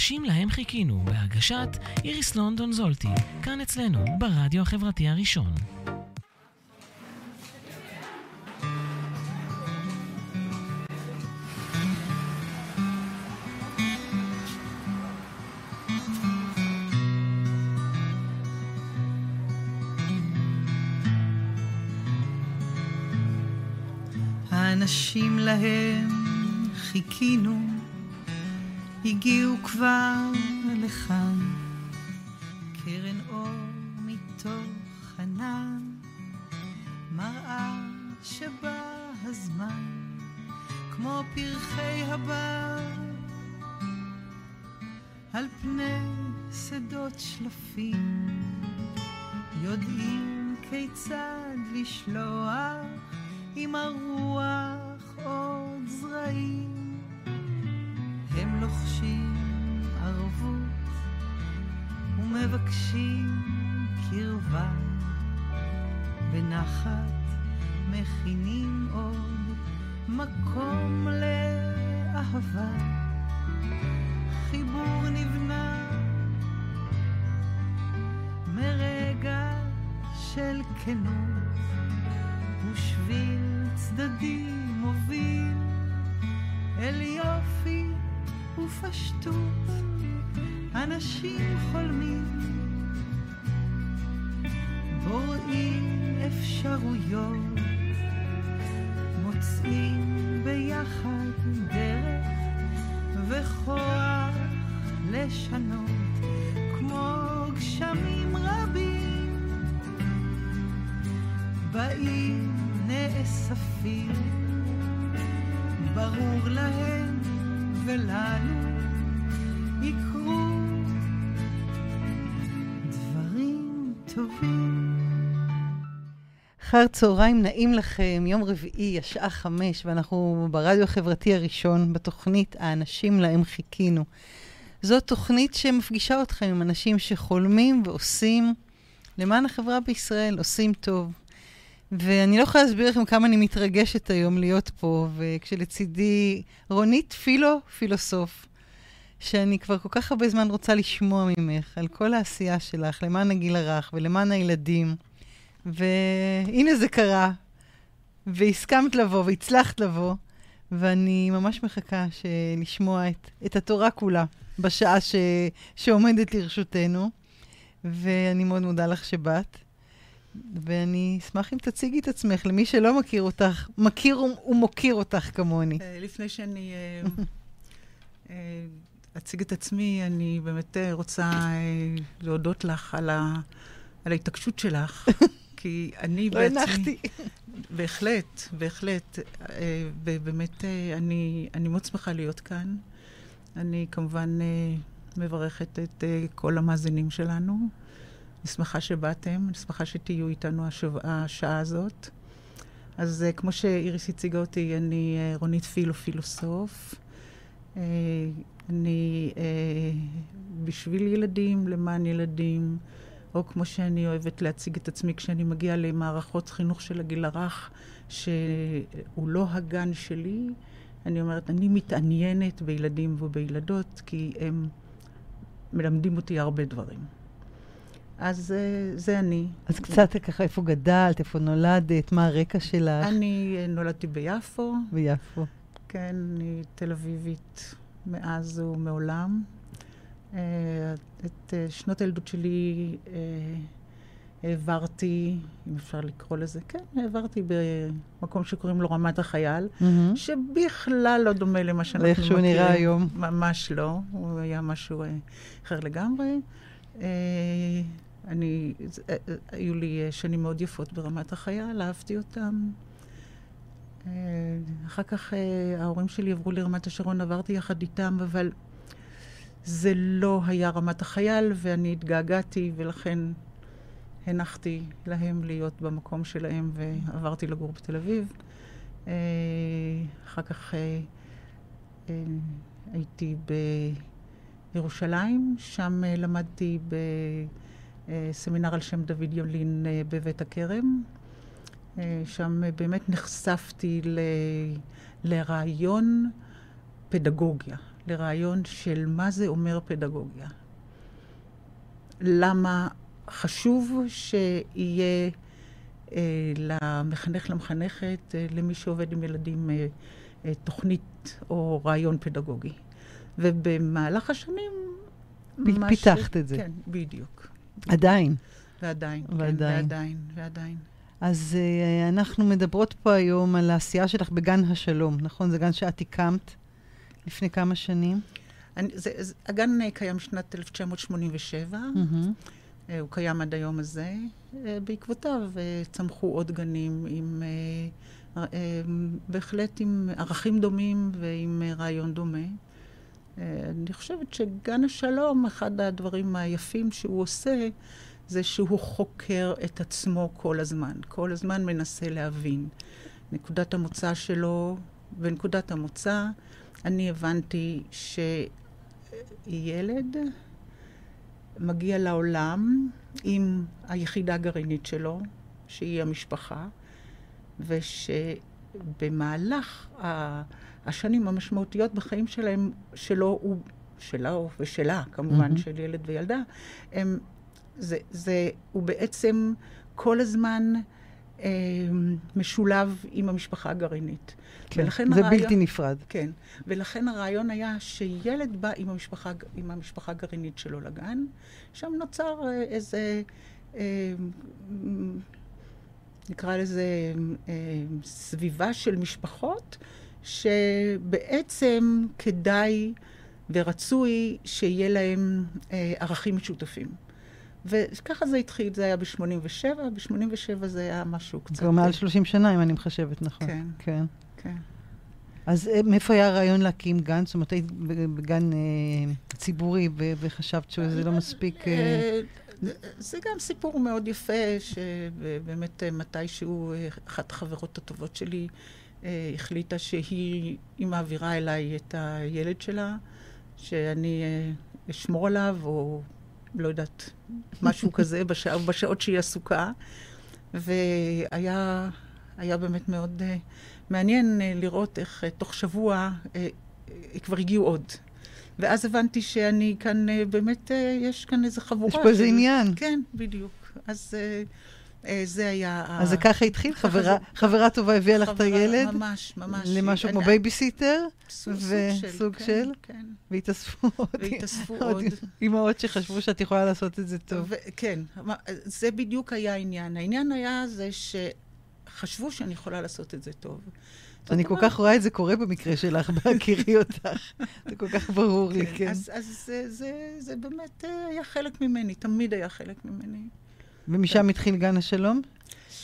האנשים להם חיכינו, בהגשת איריס לונדון זולטי, כאן אצלנו, ברדיו החברתי הראשון. האנשים להם חיכינו, הגיעו כבר לכאן, קרן אור מתוך ענן, מראה שבא הזמן, כמו פרחי הבר, על פני שדות שלפים, יודעים כיצד לשלוח עם הרוח עוד זרעים. לוחשים ערבות ומבקשים קרבה. בנחת מכינים עוד מקום לאהבה. חיבור נבנה מרגע של כנות. ושביל צדדי מוביל אל יופי ופשטות אנשים חולמים. בוראים אפשרויות מוצאים ביחד דרך וכוח לשנות כמו גשמים רבים. באים נאספים, ברור להם ולנו יקרו דברים טובים. אחר צהריים נעים לכם, יום רביעי, השעה חמש, ואנחנו ברדיו החברתי הראשון, בתוכנית האנשים להם חיכינו. זו תוכנית שמפגישה אתכם עם אנשים שחולמים ועושים למען החברה בישראל, עושים טוב. ואני לא יכולה להסביר לכם כמה אני מתרגשת היום להיות פה, וכשלצידי רונית פילו, פילוסוף, שאני כבר כל כך הרבה זמן רוצה לשמוע ממך על כל העשייה שלך למען הגיל הרך ולמען הילדים. והנה זה קרה, והסכמת לבוא והצלחת לבוא, ואני ממש מחכה לשמוע את, את התורה כולה בשעה ש, שעומדת לרשותנו, ואני מאוד מודה לך שבאת. ואני אשמח אם תציגי את עצמך למי שלא מכיר אותך, מכיר ומוקיר אותך כמוני. אה, לפני שאני אה, אה, אציג את עצמי, אני באמת רוצה להודות לך על, ה, על ההתעקשות שלך, כי אני בעצמי... לא הנחתי. בהחלט, בהחלט. ובאמת, אני, אני מאוד שמחה להיות כאן. אני כמובן מברכת את כל המאזינים שלנו. אני שמחה שבאתם, אני שמחה שתהיו איתנו השב... השעה הזאת. אז uh, כמו שאיריס הציגה אותי, אני uh, רונית פילו פילוסוף. Uh, אני בשביל ילדים, למען ילדים, או כמו שאני אוהבת להציג את עצמי כשאני מגיעה למערכות חינוך של הגיל הרך, שהוא לא הגן שלי, אני אומרת, אני מתעניינת בילדים ובילדות, כי הם מלמדים אותי הרבה דברים. אז זה אני. אז קצת ככה, איפה גדלת, איפה נולדת, מה הרקע שלך? אני uh, נולדתי ביפו. ביפו. כן, אני תל אביבית מאז ומעולם. Uh, את uh, שנות הילדות שלי העברתי, אם אפשר לקרוא לזה, כן, העברתי במקום שקוראים לו רמת החייל, mm-hmm. שבכלל לא דומה למה שאנחנו מכירים. לאיך שהוא נראה היום. ממש לא, הוא היה משהו אחר לגמרי. אני, אה, אה, היו לי אה, שנים מאוד יפות ברמת החייל, אהבתי אותם. אחר כך ההורים שלי עברו לרמת השרון, עברתי יחד איתם, אבל זה לא היה רמת החייל, ואני התגעגעתי, ולכן הנחתי להם להיות במקום שלהם, ועברתי לגור בתל אביב. אחר כך הייתי בירושלים, שם למדתי ב... סמינר על שם דוד יולין אה, בבית הכרם. אה, שם אה, באמת נחשפתי ל... לרעיון פדגוגיה, לרעיון של מה זה אומר פדגוגיה. למה חשוב שיהיה אה, למחנך, למחנכת, אה, למי שעובד עם ילדים, אה, אה, תוכנית או רעיון פדגוגי. ובמהלך השנים... פ- פיתחת את זה. כן, בדיוק. עדיין. ועדיין. ועדיין. כן, ועדיין, ועדיין. אז uh, אנחנו מדברות פה היום על העשייה שלך בגן השלום, נכון? זה גן שאת הקמת לפני כמה שנים. אני, זה, זה, הגן אה, קיים שנת 1987, Mm-hmm. אה, הוא קיים עד היום הזה. אה, בעקבותיו אה, צמחו עוד גנים עם, אה, אה, בהחלט עם ערכים דומים ועם אה, רעיון דומה. אני חושבת שגן השלום, אחד הדברים היפים שהוא עושה, זה שהוא חוקר את עצמו כל הזמן. כל הזמן מנסה להבין. נקודת המוצא שלו, בנקודת המוצא, אני הבנתי שילד מגיע לעולם עם היחידה הגרעינית שלו, שהיא המשפחה, ושבמהלך ה- השנים המשמעותיות בחיים שלהם, שלו הוא, שלו ושלה, כמובן, מהמם. של ילד וילדה, הם, זה, זה, הוא בעצם כל הזמן אה, משולב עם המשפחה הגרעינית. כן, ולכן זה הרעיון- בלתי נפרד. כן, ולכן הרעיון היה שילד בא עם המשפחה, עם המשפחה הגרעינית שלו לגן, שם נוצר אה, איזה, אה, נקרא לזה אה, סביבה של משפחות, שבעצם כדאי ורצוי שיהיה להם אה, ערכים משותפים. וככה זה התחיל, זה היה ב-87, ב-87 זה היה משהו קצת... כבר מעל 30 שנה, אם אני מחשבת נכון. כן. כן. כן. אז אה, מאיפה היה הרעיון להקים גן? זאת אומרת, היית בגן אה, ציבורי וחשבת שזה לא מספיק... אה, אה, זה גם סיפור מאוד יפה, שבאמת אה, מתישהו אה, אחת החברות הטובות שלי אה, החליטה שהיא היא מעבירה אליי את הילד שלה, שאני אה, אשמור עליו, או לא יודעת, משהו כזה, בשע, בשעות שהיא עסוקה. והיה היה באמת מאוד אה, מעניין אה, לראות איך תוך שבוע כבר הגיעו עוד. ואז הבנתי שאני כאן, באמת, יש כאן איזה חבורה. יש פה איזה עניין. כן, בדיוק. אז זה היה... אז זה ככה התחיל? חברה- טובה הביאה לך את הילד? ממש, ממש. למשהו כמו בייביסיטר? סוג כן, של? כן. והתאספו עוד והתאספו עוד. אימהות שחשבו שאת יכולה לעשות את זה טוב. ו- כן, זה בדיוק היה העניין. העניין היה זה שחשבו שאני יכולה לעשות את זה טוב. אני כל כך רואה את זה קורה במקרה שלך, בהכירי אותך. זה כל כך ברור לי, כן. כן. אז, זה באמת אה, היה חלק ממני, תמיד היה חלק ממני. ומשם התחיל גן השלום?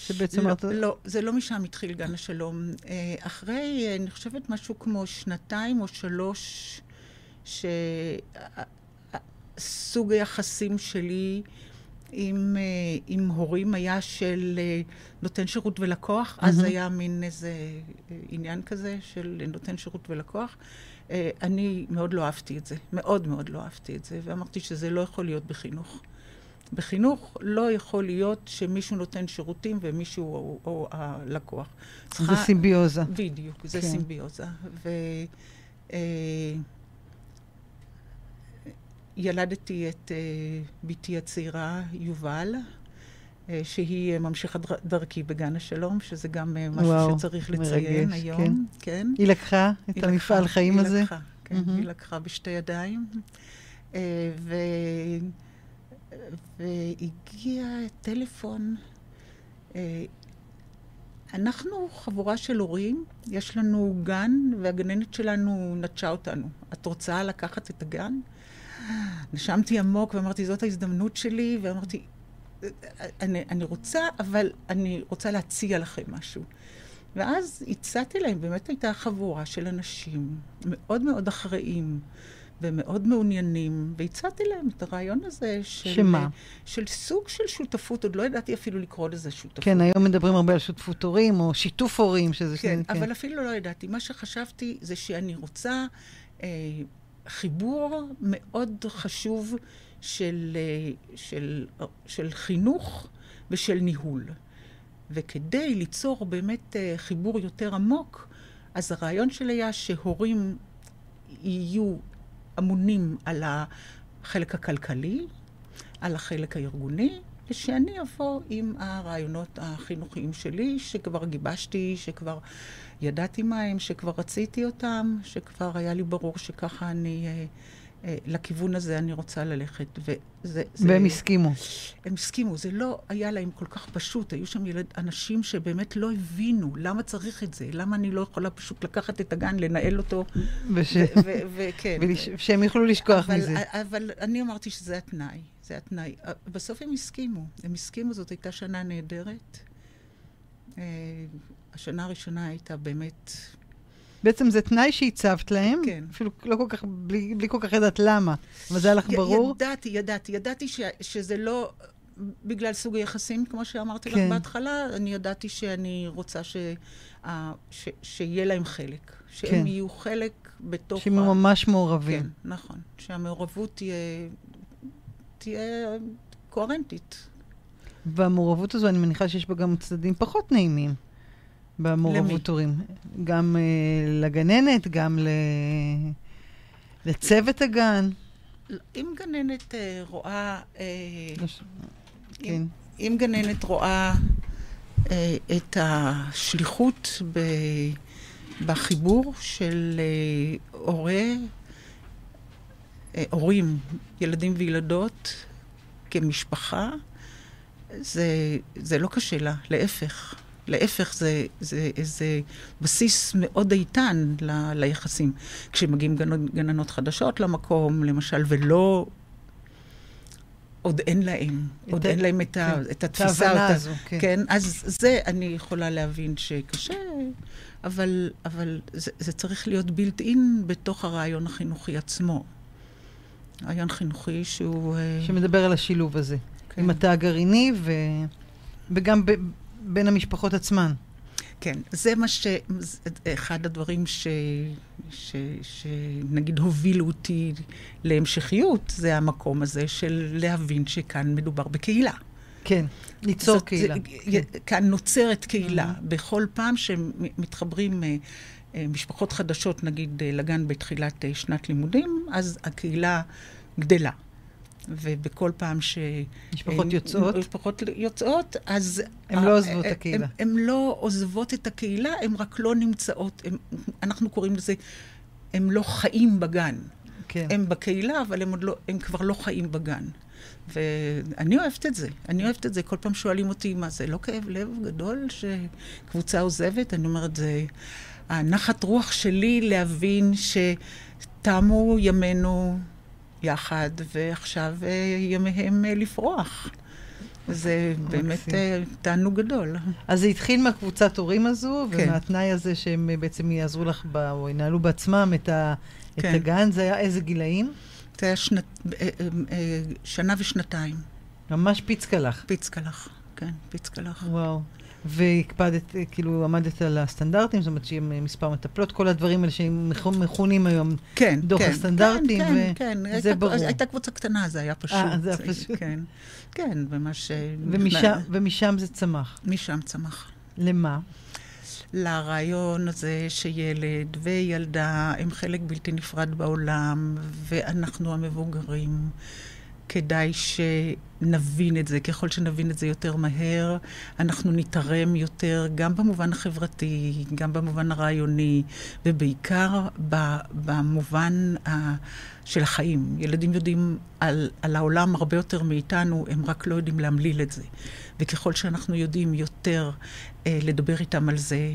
שבעצם לא, אמרת... לא, זה לא משם התחיל גן השלום. אה, אחרי, אה, אני חושבת, משהו כמו שנתיים או שלוש, שסוג היחסים שלי עם, אה, עם הורים היה של נותן שירות ולקוח. אז מהמם. היה מין איזה עניין כזה של נותן שירות ולקוח. אני מאוד לא אהבתי את זה, מאוד מאוד לא אהבתי את זה, ואמרתי שזה לא יכול להיות בחינוך. בחינוך לא יכול להיות שמישהו נותן שירותים ומישהו הוא, הוא הלקוח. זה סימביוזה. בדיוק, זה כן. סימביוזה. וילדתי את אה, בתי הצעירה, יובל, אה, שהיא אה, ממשיכת דר- דרכי בגן השלום, שזה גם אה, משהו וואו, שצריך מרגש, לציין היום. כן. היא לקחה את היא המפעל לקחה, חיים היא הזה? לקחה, כן, מהמם. היא לקחה בשתי ידיים. אה, ו... והגיע טלפון. אה, אנחנו חבורה של הורים, יש לנו גן, והגננת שלנו נטשה אותנו. את רוצה לקחת את הגן? נשמתי עמוק ואמרתי, זאת ההזדמנות שלי, ואמרתי, אני, אני רוצה, אבל אני רוצה להציע לכם משהו. ואז הצעתי להם, באמת הייתה חבורה של אנשים מאוד מאוד אחראיים ומאוד מעוניינים, והצעתי להם את הרעיון הזה של... שמה? של סוג של שותפות, עוד לא ידעתי אפילו לקרוא לזה שותפות. כן, היום מדברים הרבה על שותפות הורים, או שיתוף הורים, שזה... כן, שני- אבל אפילו לא ידעתי. מה שחשבתי זה שאני רוצה אה, חיבור מאוד חשוב של, אה, של, אה, של חינוך ושל ניהול. וכדי ליצור באמת אה, חיבור יותר עמוק, אז הרעיון שלי היה שהורים יהיו אמונים על החלק הכלכלי, על החלק הארגוני, ושאני אבוא עם הרעיונות החינוכיים שלי, שכבר גיבשתי, שכבר ידעתי מה הם, שכבר רציתי אותם, שכבר היה לי ברור שככה אני... אה, לכיוון הזה אני רוצה ללכת. וזה, זה, והם הסכימו. הם הסכימו, זה לא היה להם כל כך פשוט. היו שם ילד, אנשים שבאמת לא הבינו למה צריך את זה, למה אני לא יכולה פשוט לקחת את הגן, לנהל אותו. וש... וכן. ושהם יוכלו לשכוח אבל, מזה. אבל אני אמרתי שזה התנאי, זה התנאי. אה, בסוף הם הסכימו. הם הסכימו, זאת הייתה שנה נהדרת. אה, השנה הראשונה הייתה באמת בעצם זה תנאי שהצבת להם, כן. אפילו לא כל כך, בלי, בלי כל כך ידעת למה, אבל זה היה לך ברור? ידעתי, ידעתי, ידעתי ש, שזה לא בגלל סוג היחסים, כמו שאמרתי כן. לך בהתחלה, אני ידעתי שאני רוצה ש, uh, ש, שיהיה להם חלק, שהם כן. יהיו חלק בתוך... שהם ה... ממש מעורבים. כן, נכון. שהמעורבות תהיה, תהיה קוהרנטית. והמעורבות הזו, אני מניחה שיש בה גם צדדים פחות נעימים. במעורבות הורים. גם uh, לגננת, גם ל... לצוות הגן. אם גננת uh, רואה... Uh, כן. אם, אם גננת רואה uh, את השליחות ב, בחיבור של uh, הורה, uh, הורים, ילדים וילדות, כמשפחה, זה, זה לא קשה לה, להפך. להפך, זה, זה איזה בסיס מאוד איתן ל, ליחסים. כשמגיעים גננות, גננות חדשות למקום, למשל, ולא... עוד אין להם, עוד אין להם את, כן, ה, את התפיסה. את הזו, כן. כן, אז זה אני יכולה להבין שקשה, אבל, אבל זה, זה צריך להיות בילט אין בתוך הרעיון החינוכי עצמו. רעיון חינוכי שהוא... אה, שמדבר על השילוב הזה. כן. עם התא הגרעיני ו... וגם ב... בין המשפחות עצמן. כן, זה מה ש... אחד הדברים ש... ש... שנגיד הובילו אותי להמשכיות, זה המקום הזה של להבין שכאן מדובר בקהילה. כן, ליצור זאת, קהילה. זה, כן. כאן נוצרת קהילה. Mm-hmm. בכל פעם שמתחברים אה, אה, משפחות חדשות, נגיד אה, לגן בתחילת שנת לימודים, אז הקהילה גדלה. ובכל פעם ש... משפחות יוצאות? משפחות יוצאות, אז... הן לא עוזבות את הקהילה. הן לא עוזבות את הקהילה, הן רק לא נמצאות, הם, אנחנו קוראים לזה, הם לא חיים בגן. כן. הם בקהילה, אבל הם, לא, הם כבר לא חיים בגן. ואני אוהבת את זה. אני אוהבת את זה. כל פעם שואלים אותי, מה זה לא כאב לב גדול שקבוצה עוזבת? אני אומרת, זה הנחת רוח שלי להבין שתמו ימינו יחד, ועכשיו אה, ימיהם אה, לפרוח. זה באמת אה, תענוג גדול. אז זה התחיל מהקבוצת הורים הזו, כן. ומהתנאי הזה שהם בעצם יעזרו לך, ב, או ינהלו בעצמם את, ה, כן. את הגן, זה היה איזה גילאים? זה היה שנת, שנה ושנתיים. ממש פיצקלח. פיצקלח, כן, פיצקלח. וואו. והקפדת, כאילו, עמדת על הסטנדרטים, זאת אומרת שיהיה מספר מטפלות, כל הדברים האלה שמכונים היום כן, דוח כן, הסטנדרטים, כן, כן, וזה כן. ברור. הייתה, קבוצה קטנה, זה היה פשוט. אה, זה היה פשוט. כן, כן, ממש... ומשם, ומשם זה צמח. משם צמח. למה? לרעיון הזה שילד וילדה הם חלק בלתי נפרד בעולם, ואנחנו המבוגרים. כדאי שנבין את זה. ככל שנבין את זה יותר מהר, אנחנו נתערם יותר, גם במובן החברתי, גם במובן הרעיוני, ובעיקר במובן ה... של החיים. ילדים יודעים על, על העולם הרבה יותר מאיתנו, הם רק לא יודעים להמליל את זה. וככל שאנחנו יודעים יותר אה, לדבר איתם על זה,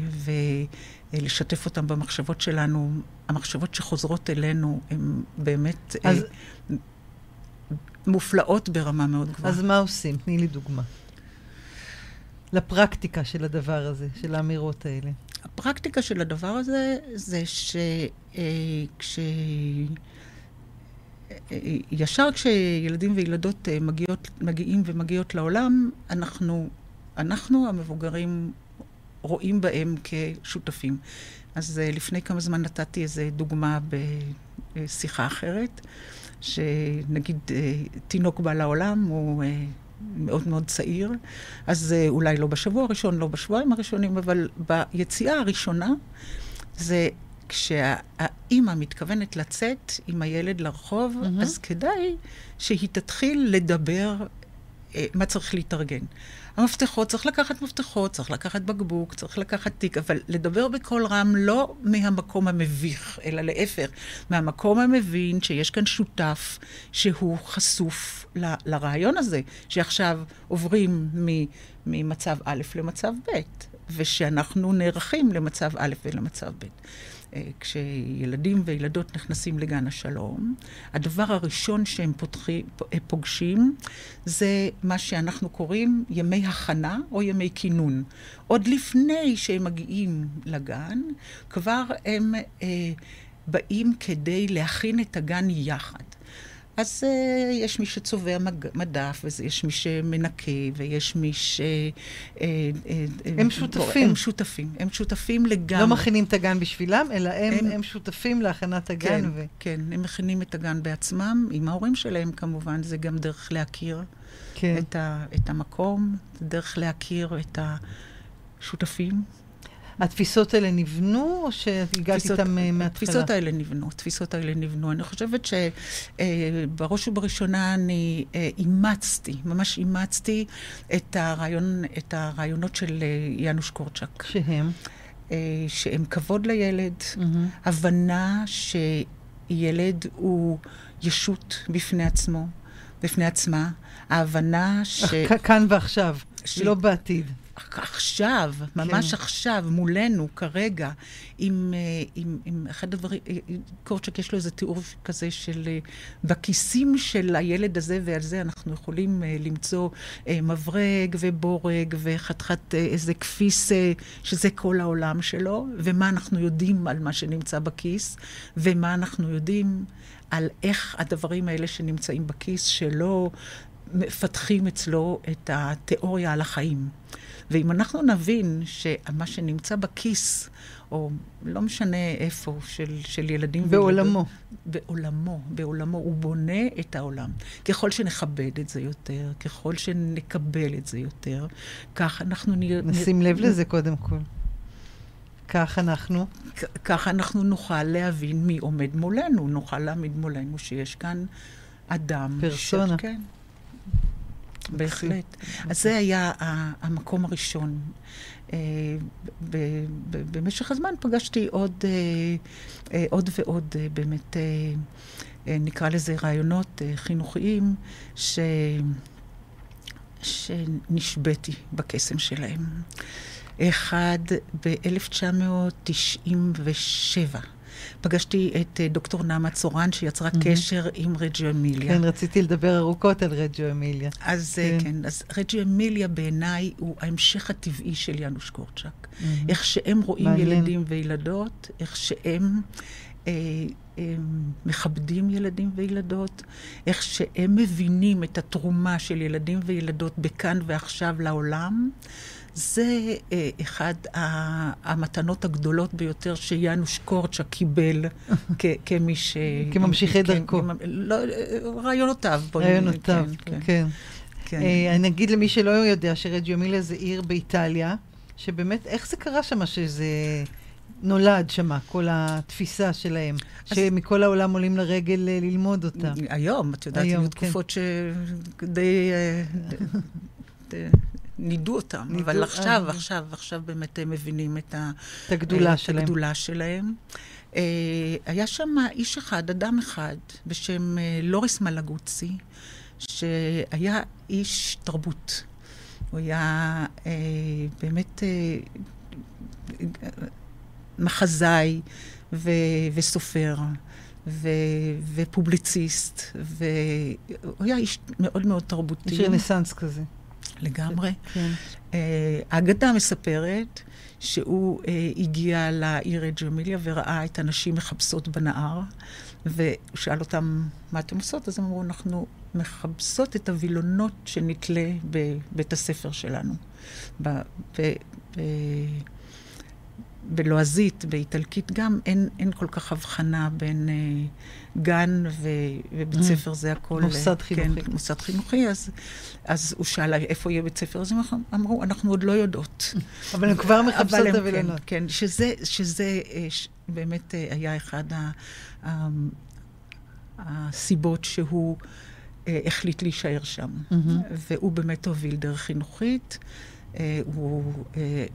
ולשתף אותם במחשבות שלנו, המחשבות שחוזרות אלינו הן באמת... אז... אה, מופלאות ברמה מאוד גבוהה. אז מה עושים? תני לי דוגמה. לפרקטיקה של הדבר הזה, של האמירות האלה. הפרקטיקה של הדבר הזה זה שכש... אה, ישר כשילדים וילדות אה, מגיעות, מגיעים ומגיעות לעולם, אנחנו, אנחנו המבוגרים רואים בהם כשותפים. אז אה, לפני כמה זמן נתתי איזו דוגמה בשיחה אחרת. שנגיד אה, תינוק בא לעולם, הוא אה, מאוד מאוד צעיר, אז אה, אולי לא בשבוע הראשון, לא בשבועיים הראשונים, אבל ביציאה הראשונה, זה כשהאימא מתכוונת לצאת עם הילד לרחוב, מהמם. אז כדאי שהיא תתחיל לדבר מה צריך להתארגן. המפתחות, צריך לקחת מפתחות, צריך לקחת בקבוק, צריך לקחת תיק, אבל לדבר בקול רם לא מהמקום המביך, אלא להפך, מהמקום המבין שיש כאן שותף שהוא חשוף ל- לרעיון הזה, שעכשיו עוברים מ- ממצב א' למצב ב', ושאנחנו נערכים למצב א' ולמצב ב'. אה, כשילדים וילדות נכנסים לגן השלום, הדבר הראשון שהם פותחי, פ- פוגשים זה מה שאנחנו קוראים ימי הכנה או ימי כינון. עוד לפני שהם מגיעים לגן, כבר הם אה, באים כדי להכין את הגן יחד. אז uh, יש מי שצובע מג... מדף, ויש מי שמנקה, ויש מי ש... Uh, הם שותפים. הם שותפים. הם שותפים לגמרי. לא מכינים את הגן בשבילם, אלא הם, הם- הם שותפים להכנת הגן. כן, ו... כן, הם מכינים את הגן בעצמם, עם ההורים שלהם כמובן, זה גם דרך להכיר כן. את, ה, את המקום, דרך להכיר את השותפים. התפיסות האלה נבנו, או שהגעת איתם אה, מההתחלה? התפיסות האלה נבנו, התפיסות האלה נבנו. אני חושבת שבראש ובראשונה אני אה, אימצתי, ממש אימצתי את, הרעיון, את הרעיונות של אה, יאנוש קורצ'אק, שהם? אה, שהם כבוד לילד, מהמם. הבנה שילד הוא ישות בפני עצמו, בפני עצמה, ההבנה ש... כאן ועכשיו, ש- לא בעתיד. עכשיו, ממש כן. עכשיו, מולנו, כרגע, עם, אה, עם, עם אחד הדברים, אה, קורצ'ק יש לו איזה תיאור כזה של אה, בכיסים של הילד הזה ועל זה אנחנו יכולים למצוא מברג ובורג וחתיכת איזה כפיס שזה כל העולם שלו, ומה אנחנו יודעים על מה שנמצא בכיס, ומה אנחנו יודעים על איך הדברים האלה שנמצאים בכיס שלא מפתחים אצלו את התיאוריה על החיים. ואם אנחנו נבין שמה שנמצא בכיס, או לא משנה איפה, של, של ילדים בעולמו. בעולמו, בעולמו, הוא בונה את העולם. ככל שנכבד את זה יותר, ככל שנקבל את זה יותר, כך אנחנו נראה... נשים לב לזה קודם כל. כך אנחנו. כ- ככה אנחנו נוכל להבין מי עומד מולנו, נוכל להעמיד מולנו שיש כאן אדם. פרסונה. ש... כן, בהחלט. אז זה היה המקום הראשון. אה, במשך הזמן פגשתי עוד, אה, אה, עוד ועוד באמת, נקרא לזה רעיונות חינוכיים, ש... שנשבתי בקסם שלהם. אחד ב-1997. פגשתי את אה, דוקטור נעמה צורן, שיצרה מהמם. קשר עם רג'יו אמיליה. כן, רציתי לדבר ארוכות על רג'ו אמיליה. אז כן. כן. כן, אז רג'יו אמיליה בעיניי הוא ההמשך הטבעי של יאנוש קורצ'אק. מהמם. איך שהם רואים מעניין. ילדים וילדות, איך שהם אה, אה, מכבדים ילדים וילדות, איך שהם מבינים את התרומה של ילדים וילדות בכאן ועכשיו לעולם. זה אה, אחד ה- המתנות הגדולות ביותר שיאנוש קורצ'ה קיבל כ- כמי ש... כממשיכי כן, דרכו. לא, רעיונותיו. רעיונותיו, כן, כן, כן. כן. אה, אני אגיד למי שלא יודע שרג'יו אמיליה זה עיר באיטליה, שבאמת, איך זה קרה שם שזה נולד שם, כל התפיסה שלהם, אז- שמכל העולם עולים לרגל אה, ללמוד אותה. היום, את יודעת, היום, היו כן. תקופות שדי אה, נידו אותם. נידו, אבל אה, עכשיו, אה. עכשיו, עכשיו באמת הם מבינים את ה- את הגדולה אה, שלהם. את הגדולה שלהם. אה, היה שם איש אחד, אדם אחד, בשם אה, לוריס מלגוצי, שהיה איש תרבות. הוא היה אה, באמת אה, מחזאי ו- וסופר. ו- ופובליציסט, והוא היה איש מאוד מאוד תרבותי. יש רנסאנס כזה. לגמרי. כן. אה, האגדה מספרת שהוא אה, הגיע לעיר רג'ו-אמיליה וראה את הנשים מחפשות בנהר, והוא שאל אותם, מה אתם עושות? אז הם אמרו, אנחנו מחפשות את הווילונות שנתלה בבית הספר שלנו. ב- ב- ב- בלועזית, באיטלקית גם, אין, אין כל כך הבחנה בין אה, גן ו, ובית Mm. ספר, זה הכל... מוסד אה, חינוכי. כן, מוסד חינוכי, אז, אז הוא שאל איפה יהיה בית ספר, אז הם אמרו, אנחנו עוד לא יודעות. אבל הם כבר מחפשות את הם, כן, הווילונות. כן, שזה, שזה אה, ש, באמת אה, היה אחד ה, ה, הסיבות שהוא אה, החליט להישאר שם. מהמם. והוא באמת הוביל דרך חינוכית. אה, הוא אה,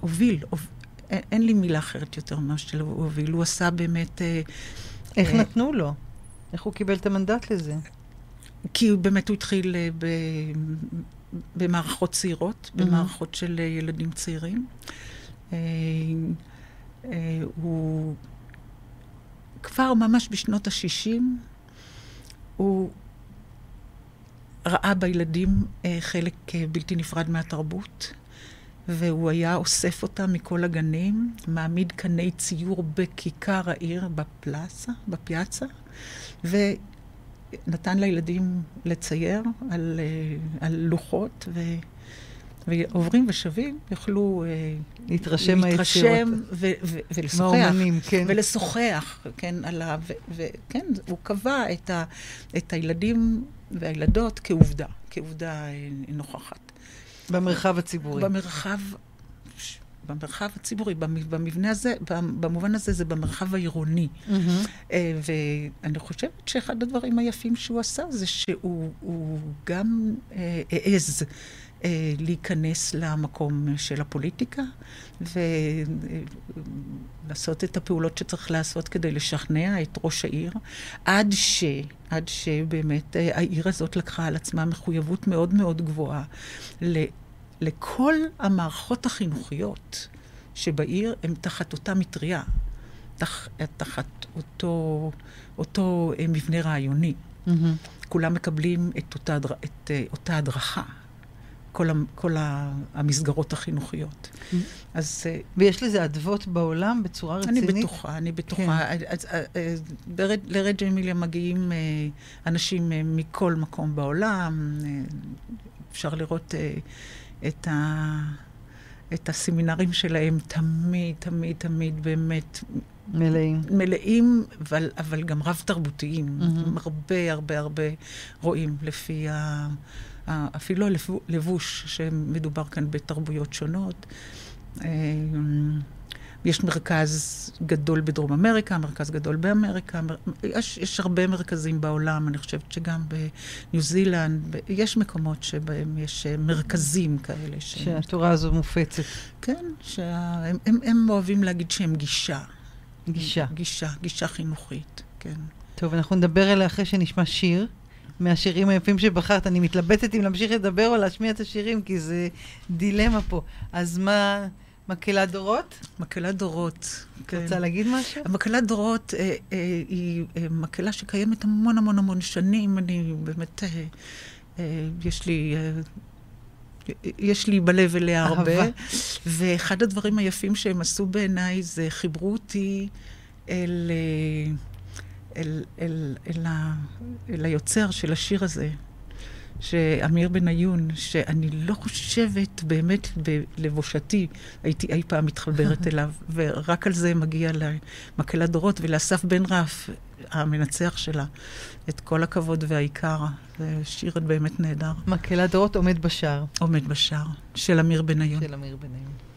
הוביל, הוב- אין, אין לי מילה אחרת יותר ממה שהוא הוביל. הוא עשה באמת... אה, איך אה, נתנו לו? איך הוא קיבל את המנדט לזה? כי הוא באמת הוא התחיל אה, ב, במערכות צעירות, מהמם. במערכות של אה, ילדים צעירים. אה, אה, הוא כבר ממש בשנות ה-60, הוא ראה בילדים אה, חלק אה, בלתי נפרד מהתרבות, והוא היה אוסף אותם מכל הגנים, מעמיד קני ציור בכיכר העיר, בפלאסה, בפיאצה, ונתן לילדים לצייר על, אה, על לוחות, ו... ועוברים ושבים יוכלו אה, להתרשם. להתרשם ו- ו- ולשוחח. מהאומנים, כן. ולשוחח, כן, עליו, וכן, הוא קבע את, ה, את הילדים והילדות כעובדה, כעובדה אה, נוכחת. במרחב הציבורי. במרחב, במרחב הציבורי, במ- במבנה הזה, במובן הזה זה במרחב העירוני. אה, ואני חושבת שאחד הדברים היפים שהוא עשה זה שהוא הוא גם אה, העז אה, להיכנס למקום של הפוליטיקה ולעשות את הפעולות שצריך לעשות כדי לשכנע את ראש העיר, עד, ש, עד שבאמת אה, העיר הזאת לקחה על עצמה מחויבות מאוד מאוד גבוהה ל, לכל המערכות החינוכיות שבעיר הן תחת אותה מטריה. תח, תחת אותו, אותו אה, מבנה רעיוני. מהמם. כולם מקבלים את אותה, את, אה, אותה הדרכה, כל, ה, כל ה, המסגרות החינוכיות. אז אה, ויש לזה אדוות בעולם בצורה אני רצינית? בטוחה, אני בטוחה. אז, אה, אה, לרג'ה אמיליה מגיעים אנשים מכל מקום בעולם. אפשר לראות את, ה, את הסמינרים שלהם תמיד, תמיד, תמיד באמת מלאים. מלאים, אבל, אבל גם רב-תרבותיים. מהמם. הרבה, הרבה, הרבה רואים לפי ה... אפילו הלבוש, שמדובר כאן בתרבויות שונות. אה, יש מרכז גדול בדרום אמריקה, מרכז גדול באמריקה, מר- יש, יש הרבה מרכזים בעולם, אני חושבת שגם בניו זילנד, ב- יש מקומות שבהם יש אה, מרכזים כאלה. ש... שהתורה הזו מופצת. כן, שהם הם, הם אוהבים להגיד שהם גישה. גישה. גישה, גישה חינוכית, כן. טוב, אנחנו נדבר עליה אחרי שנשמע שיר. מהשירים היפים שבחרת. אני מתלבטת אם להמשיך לדבר או להשמיע את השירים, כי זה דילמה פה. אז מה, מקהלת דורות? מקהלת דורות. את כן. רוצה להגיד משהו? המקהלת דורות אה, אה, היא אה, מקהלה שקיימת המון המון המון שנים. אני באמת, אה, אה, יש לי... אה, יש לי בלב אליה אהבה. הרבה, ואחד הדברים היפים שהם עשו בעיניי זה חיברו אותי אל, אה, אל, אל, אל, ה, אל היוצר של השיר הזה, שאמיר בניון, שאני לא חושבת באמת בלבושתי הייתי אי פעם מתחברת אליו, ורק על זה מגיע למקהלת דורות ולאסף בן רף, המנצח שלה, את כל הכבוד והעיקר. זה שיר באמת נהדר. מקהלת דורות עומד בשער עומד בשער, של אמיר בניון. של אמיר בניון.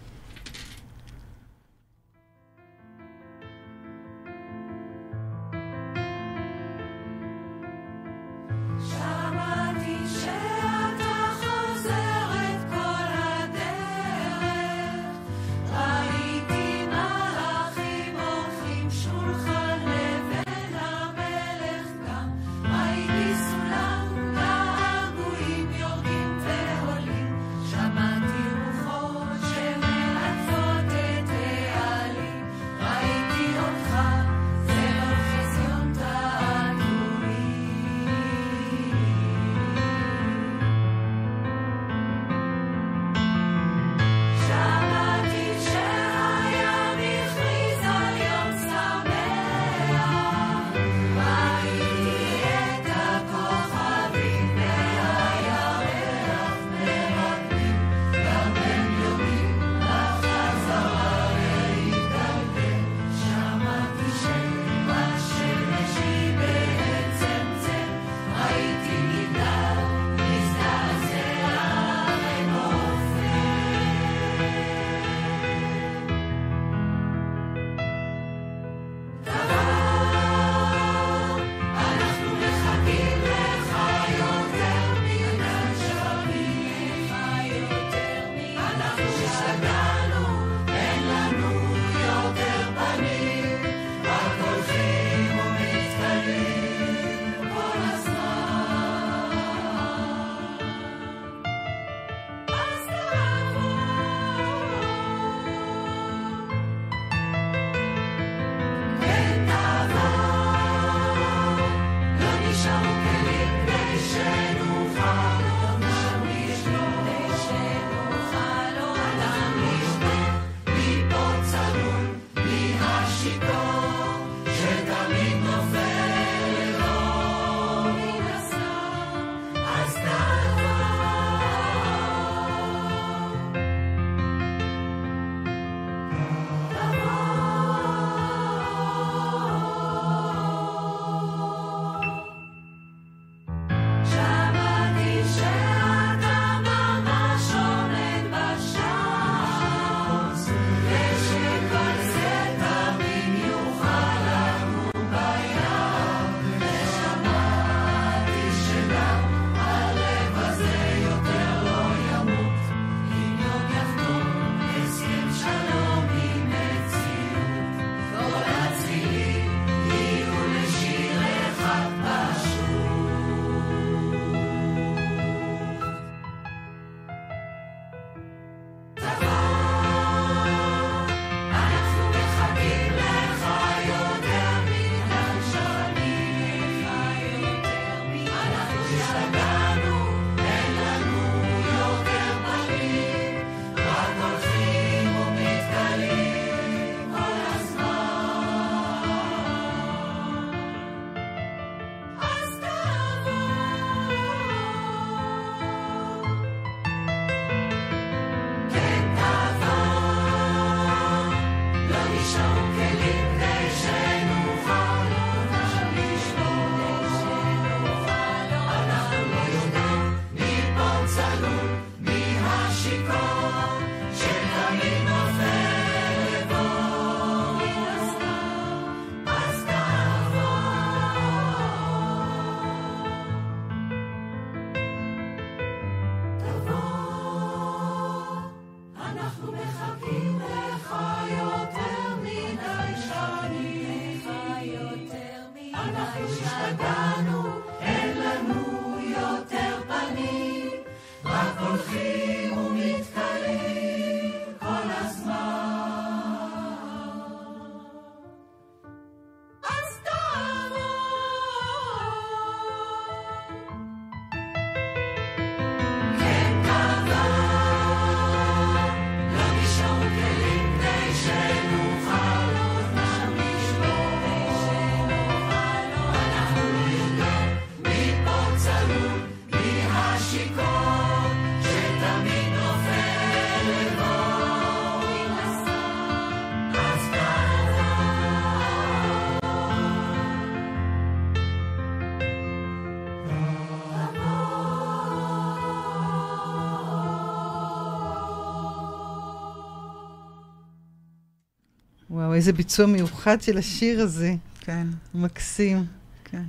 איזה ביצוע מיוחד של השיר הזה. כן, מקסים. כן.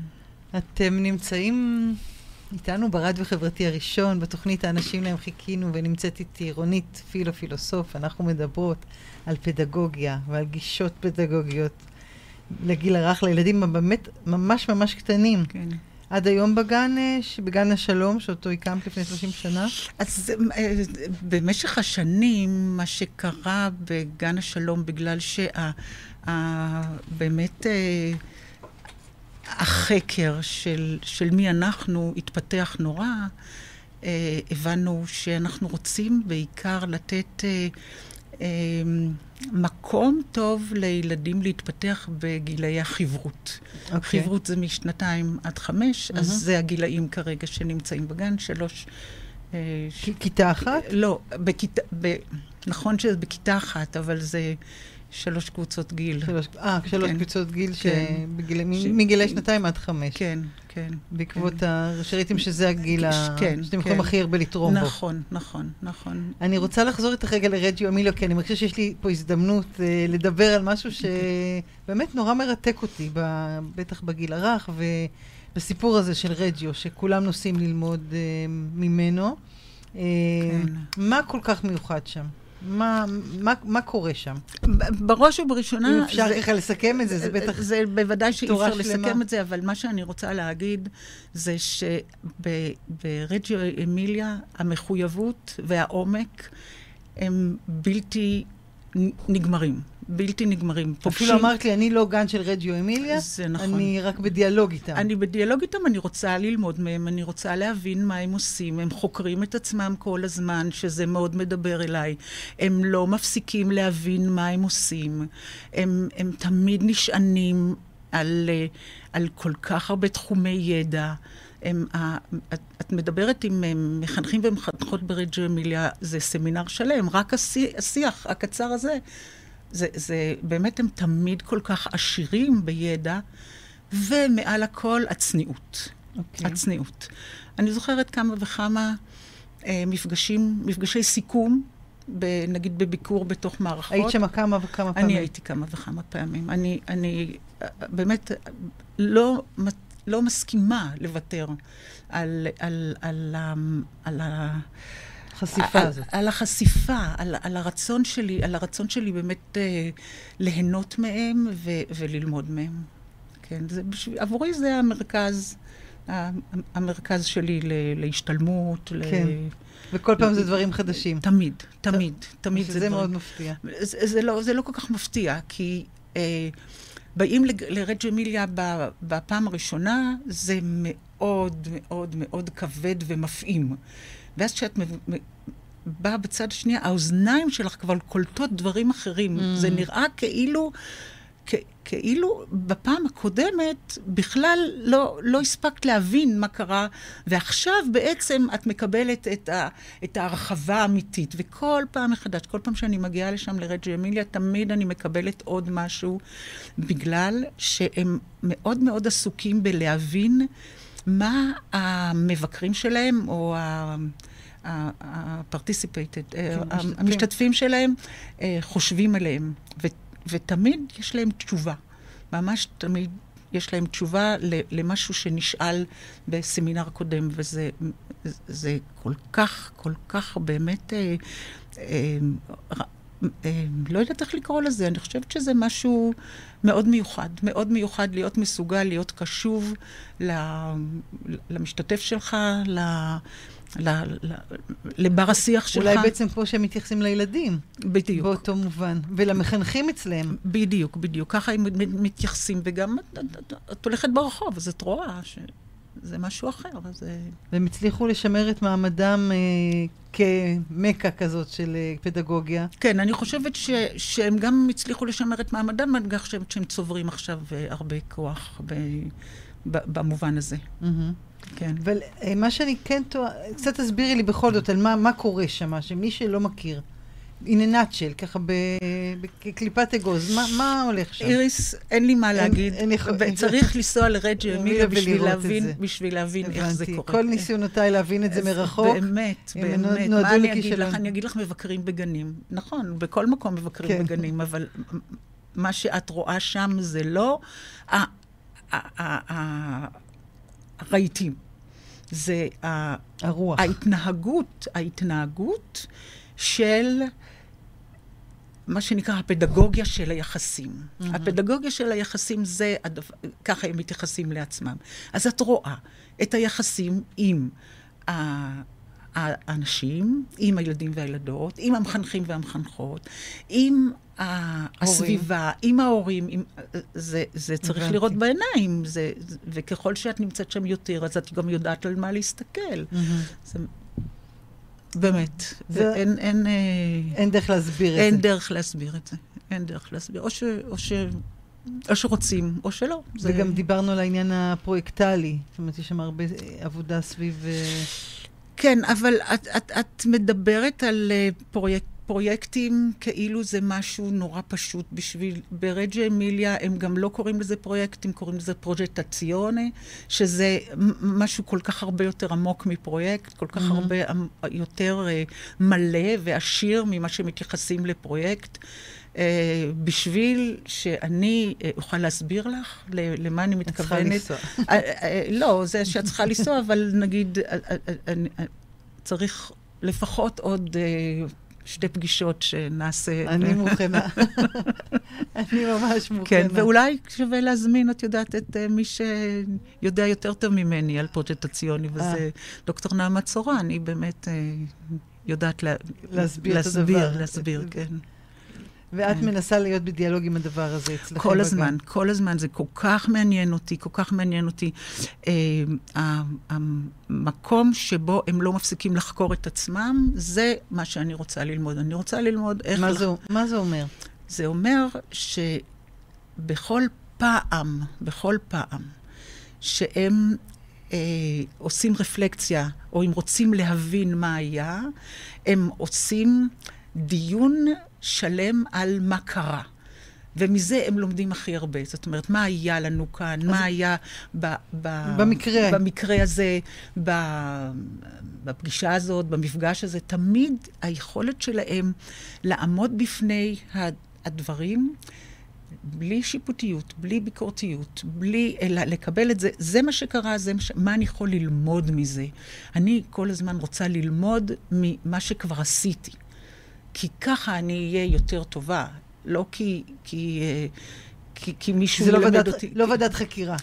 אתם נמצאים איתנו ברדיו החברתי הראשון, בתוכנית האנשים להם חיכינו, ונמצאת איתי רונית פילו פילוסוף. אנחנו מדברות על פדגוגיה ועל גישות פדגוגיות לגיל הרך, לילדים באמת ממש ממש קטנים. כן. עד היום בגן, אה, בגן השלום, שאותו הקמת לפני 30 שנה. אז אה, במשך השנים, מה שקרה בגן השלום, בגלל שבאמת החקר של, של מי אנחנו התפתח נורא, אה, הבנו שאנחנו רוצים בעיקר לתת אה, אה, מקום טוב לילדים להתפתח בגילאי החברות. אוקיי. חברות זה משנתיים עד חמש, אז מהמם. זה הגילאים כרגע שנמצאים בגן, שלוש... אה, כיתה אחת? לא, בכיתה, ב, נכון שזה בכיתה אחת, אבל זה שלוש קבוצות גיל. שלוש, אה, שלוש כן. קבוצות גיל, כן. שבגיל, ש- מגילי שנתיים עד חמש. כן, כן. בעקבות ה... שראיתם שזה הגיל ה... כן, שאתם יכולים כן. הכי הרבה לתרום בו. נכון, נכון, נכון. אני רוצה לחזור איתך רגע לרג'יו אמיליו, כי אני מרגישה שיש לי פה הזדמנות אה, לדבר על משהו שבאמת נורא מרתק אותי, ב, בטח בגיל הרך, ובסיפור הזה של רג'יו, שכולם נוסעים ללמוד אה, ממנו. אה, כן. מה כל כך מיוחד שם? מה, מה, מה קורה שם? בראש ובראשונה... אם אפשר ככה לסכם את זה, זה בטח... זה בוודאי שאי אפשר שלמה. לסכם את זה, אבל מה שאני רוצה להגיד זה שברג'יו אמיליה המחויבות והעומק הם בלתי נגמרים. בלתי נגמרים. אפילו אמרת לי, אני לא גן של רג'יו אמיליה, זה נכון. אני רק בדיאלוג איתם. אני בדיאלוג איתם, אני רוצה ללמוד מהם, אני רוצה להבין מה הם עושים. הם חוקרים את עצמם כל הזמן, שזה מאוד מדבר אליי. הם לא מפסיקים להבין מה הם עושים. הם, הם תמיד נשענים על, על כל כך הרבה תחומי ידע. הם, את, את מדברת עם מחנכים ומחנכות ברג'ו אמיליה, זה סמינר שלם, רק השי- השיח הקצר הזה. זה, זה באמת, הם תמיד כל כך עשירים בידע, ומעל הכל הצניעות. אוקיי. הצניעות. אני זוכרת כמה וכמה אה, מפגשים, מפגשי סיכום, ב, נגיד בביקור בתוך מערכות. היית שם כמה וכמה פעמים. אני הייתי כמה וכמה פעמים. אני, אני אה, באמת אה, לא, לא מסכימה לוותר על, על, על, ה- על, ה- החשיפה על, הזאת. על החשיפה, על, על הרצון שלי, על הרצון שלי באמת אה, ליהנות מהם ו, וללמוד מהם. כן, זה בשביל, עבורי זה המרכז, המרכז שלי ל, להשתלמות. כן. וכל פעם זה דברים חדשים. תמיד, תמיד, תמיד שזה זה מאוד דברים. מפתיע. זה, זה, לא, זה לא כל כך מפתיע, כי אה, באים אמיליה ב- בפעם הראשונה, זה מאוד מאוד מאוד כבד ומפעים. ואז כשאת באה בצד השנייה, האוזניים שלך כבר קולטות דברים אחרים. Mm. זה נראה כאילו... כ- כאילו בפעם הקודמת בכלל לא, לא הספקת להבין מה קרה, ועכשיו בעצם את מקבלת את, ה, את ההרחבה האמיתית. וכל פעם מחדש, כל פעם שאני מגיעה לשם לרג'י אמיליה, תמיד אני מקבלת עוד משהו, בגלל שהם מאוד מאוד עסוקים בלהבין מה המבקרים שלהם, או ה... ה-participated, כן, משתתפים. המשתתפים שלהם אה, חושבים עליהם, ותמיד יש להם תשובה. ממש תמיד יש להם תשובה למשהו שנשאל בסמינר קודם, וזה זה כל כך, כל כך באמת, אה, אה, אה, לא יודעת איך לקרוא לזה, אני חושבת שזה משהו מאוד מיוחד, מאוד מיוחד להיות מסוגל, להיות קשוב למשתתף שלך, ל... ל- ל- לבר השיח שלך. אולי בעצם כמו שהם מתייחסים לילדים, בדיוק. באותו מובן. ולמחנכים אצלם. בדיוק, בדיוק. ככה הם מת- מתייחסים, וגם את, את, את, הולכת ברחוב, אז את רואה שזה משהו אחר. אז אה, והם הצליחו לשמר את מעמדם אה, כמכה כזאת של אה, פדגוגיה. כן, אני חושבת ש, שהם גם הצליחו לשמר את מעמדם, אני גם חושבת שהם צוברים עכשיו אה, הרבה כוח ב, ב, במובן הזה. מהמם. כן. אבל אה, מה שאני כן טועה, קצת תסבירי לי בכל זאת על מה, מה קורה שם, שמי שלא מכיר, in a nutshell, ככה בקליפת אגוז, מה, מה הולך שם? איריס, אין לי מה להגיד. אין יכול- צריך לנסוע לרג'י אמיליה בשביל להבין, זה. בשביל להבין איך זה. קורה. כל ניסיונותיי להבין את זה מרחוק. באמת, באמת. מה אני אגיד. לך? אני אגיד לך מבקרים בגנים. נכון, בכל מקום מבקרים כן. בגנים, אבל מה שאת רואה שם זה לא הרהיטים. זה הרוח. ההתנהגות, ההתנהגות של מה שנקרא הפדגוגיה של היחסים. Mm-hmm. הפדגוגיה של היחסים זה, הדבר, ככה הם מתייחסים לעצמם. אז את רואה את היחסים עם האנשים, עם הילדים והילדות, עם המחנכים והמחנכות, עם הסביבה, עם ההורים, עם, זה, זה צריך הבנתי. לראות בעיניים, זה, וככל שאת נמצאת שם יותר, אז את גם יודעת על מה להסתכל. זה, באמת, זה- זה... אין, אין, אה, אין דרך להסביר את אין זה. דרך להסביר את זה. אין דרך להסביר. או, ש, או, ש, או שרוצים, או שלא. זה... וגם דיברנו על העניין הפרויקטלי. זאת אומרת, יש שם הרבה עבודה סביב... אה, כן, אבל את, את, את מדברת על אה, פרויק, פרויקטים כאילו זה משהו נורא פשוט בשביל... ברג'ה אמיליה הם גם לא קוראים לזה פרויקט, הם קוראים לזה פרוג'טציונה, שזה משהו כל כך הרבה יותר עמוק מפרויקט, כל כך הרבה עמ- יותר אה, מלא ועשיר ממה שמתייחסים לפרויקט. אה, בשביל שאני אה, אוכל להסביר לך למה אני את צריכה מתכוונת. לנסוע. אה, אה, לא, זה שאת צריכה לנסוע, אבל נגיד, אה, אה, אה, אני- אה, צריך לפחות עוד אה, שתי פגישות שנעשה. אני מוכנה. אני ממש מוכנה. כן, ואולי שווה להזמין, את יודעת, את אה, מי שיודע יותר טוב ממני על פרוג'טציוני, אה. וזה דוקטור נעמה צורן, היא באמת אה, יודעת לה- להסביר את להסביר. להסביר, כן. ואת כן. מנסה להיות בדיאלוג עם הדבר הזה אצלכם. כל בגן. הזמן, כל הזמן, זה כל כך מעניין אותי, כל כך מעניין אותי. אה, המקום שבו הם לא מפסיקים לחקור את עצמם, זה מה שאני רוצה ללמוד. אני רוצה ללמוד איך... מה לח- זה- מה זה אומר? זה אומר שבכל פעם, בכל פעם, שהם אה, עושים רפלקציה, או אם רוצים להבין מה היה, הם עושים דיון שלם על מה קרה. ומזה הם לומדים הכי הרבה. זאת אומרת, מה היה לנו כאן, מה היה ב, ב, במקרה. במקרה הזה, ב, בפגישה הזאת, במפגש הזה. תמיד היכולת שלהם לעמוד בפני הדברים בלי שיפוטיות, בלי ביקורתיות, בלי, אלא לקבל את זה, זה מה שקרה, זה מה, ש... מה אני יכול ללמוד מזה. אני כל הזמן רוצה ללמוד ממה שכבר עשיתי. כי ככה אני אהיה יותר טובה, לא כי, כי, אה, כי, כי מישהו זה לא ילמד ועדת- אותי. לא ועדת חקירה.